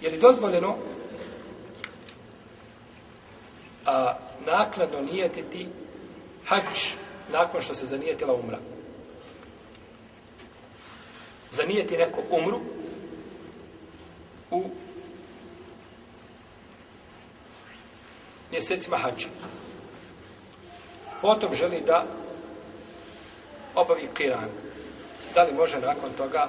Je li dozvoljeno a, nakladno nijetiti hač nakon što se zanijetila umra? Zanijeti neko umru u mjesecima hađa. Potom želi da obavi kiran. Da li može nakon toga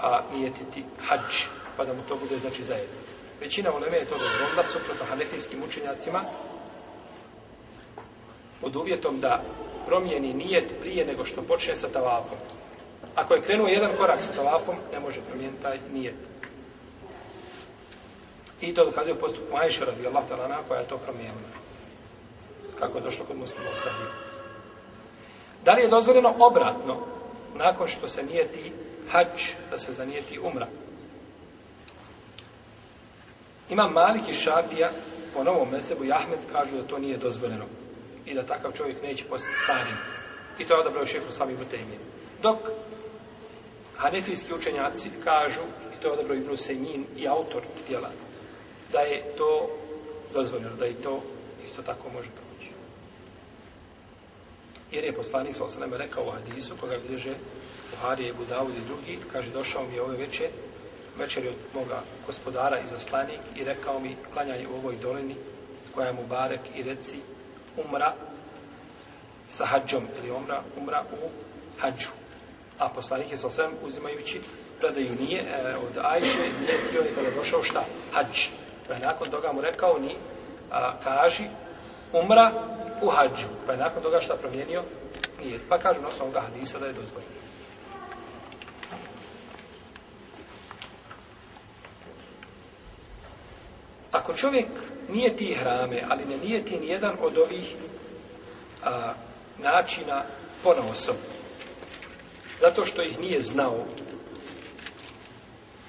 a, nijetiti hađa? pa da mu to bude znači zajedno. Većina u Leme je to razvomla, suprotno hanefijskim učenjacima, pod uvjetom da promijeni nijet prije nego što počne sa tavafom. Ako je krenuo jedan korak sa tavafom, ne može promijeniti taj nijet. I to dokazuje postup Majša radijallahu ta'ala na koja je to promijenila. Kako je došlo kod muslima u Sadiju. Da li je dozvoljeno obratno, nakon što se nijeti hač, da se zanijeti umra? Imam Malik i Šafija, po novom mesebu, i Ahmed kažu da to nije dozvoljeno i da takav čovjek neće postati tarin. I to je odabrao šehr Osami Butemije. Dok hanefijski učenjaci kažu, i to je odabrao Ibn Usaymin i autor tijela, da je to dozvoljeno, da i to isto tako može proći. Jer je poslanik Osama rekao u hadisu, koga bliže Buharije i Budavud i drugi, kaže, došao mi je ove večer večeri od moga gospodara i zaslanik i rekao mi klanjaj u ovoj dolini koja je mu barek i reci umra sa hađom ili umra, umra u hađu. A poslanik je sa svem uzimajući predaju nije e, od ajše ljetio je kada došao šta? Hađ. Pa je nakon toga mu rekao ni a, kaži umra u hađu. Pa je nakon toga šta promijenio? Nije. Pa kažu na osnovu hadisa da je dozvoljeno. Ako čovjek nije ti hrame, ali ne nije ti nijedan od ovih a, načina ponosom, zato što ih nije znao,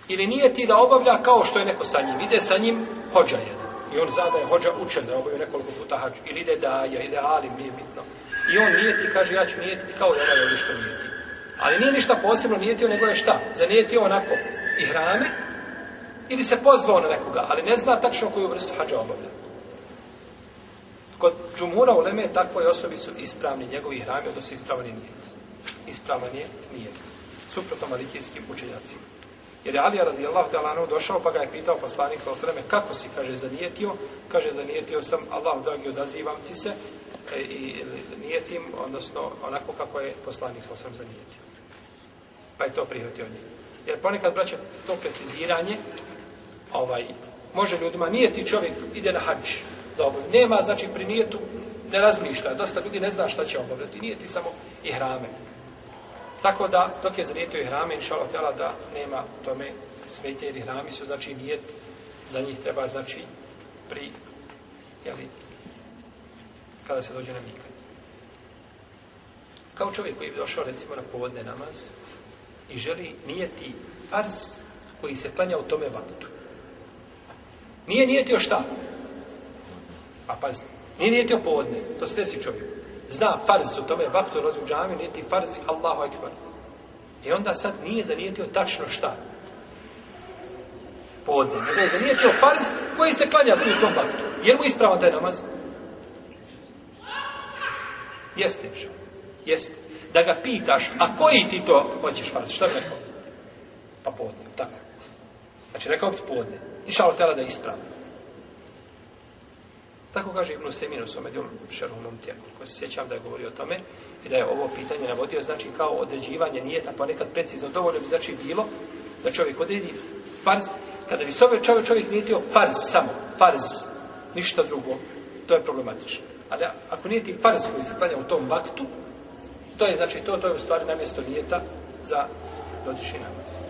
ili nije ti da obavlja kao što je neko sa njim, ide sa njim hođa jedan. I on zada je hođa učen, da obavio nekoliko puta hađu, ili ide da je idealim, nije bitno. I on nije ti, kaže, ja ću nijeti kao da ovaj ništa nijeti. Ali nije ništa posebno nijetio, nego je šta? Zanijetio onako i hrame, ili se pozvao na nekoga, ali ne zna tačno koju vrstu hađa obavlja. Kod džumura u Leme takvoj osobi su ispravni njegovi hrami, odnosno ispravan je nijet. Ispravan je nijet. Suprotno malikijskim učenjacima. Jer je Alija radijallahu ta'ala anu došao pa ga je pitao poslanik sa osreme kako si, kaže, zanijetio. Kaže, zanijetio sam, Allah dragi, odazivam ti se e, i, i e, nijetim, odnosno onako kako je poslanik sa osreme zanijetio. Pa je to prihvatio njih. Jer ponekad, braće, to preciziranje, ovaj, može ljudima, nije ti čovjek, ide na hađ, dobro, nema, znači, pri nijetu, ne razmišlja, dosta ljudi ne zna šta će obavljati, nije ti samo i hrame. Tako da, dok je zanijetio i hrame, inšalo tjela da nema tome smetje, jer i hrami su, znači, nijet, za njih treba, znači, pri, jeli, kada se dođe na mikanje. Kao čovjek koji je došao, recimo, na povodne namaz, i želi nijeti farz koji se planja u tome vaktu. Nije nijetio šta? A paz, nije nijetio povodne, to se desi čovjek. Zna farz u tome vaktu, rozi u džami, nijeti farz i Allahu akbar. I onda sad nije zanijetio tačno šta? Povodne. Nije zanijetio farz koji se klanja u tom vaktu. Je mu ispravan taj namaz? Jeste, jeste da ga pitaš, a koji ti to hoćeš farz? Šta bi rekao? Pa podne, tako. Znači, rekao bi podne. Išao tela da ispravi. Tako kaže Ibn Semin u svome djelom šerumnom tijelu, koji se sjećam da je govorio o tome i da je ovo pitanje navodio, znači kao određivanje nijeta, pa nekad precizno dovoljno bi znači bilo da čovjek odredi farz, kada bi sobe čovjek, čovjek nijetio farz samo, farz, ništa drugo, to je problematično. Ali ako nije ti farz koji se klanja u tom vaktu, To je znači to, to je u stvari namjesto lijeta za dotični namaz.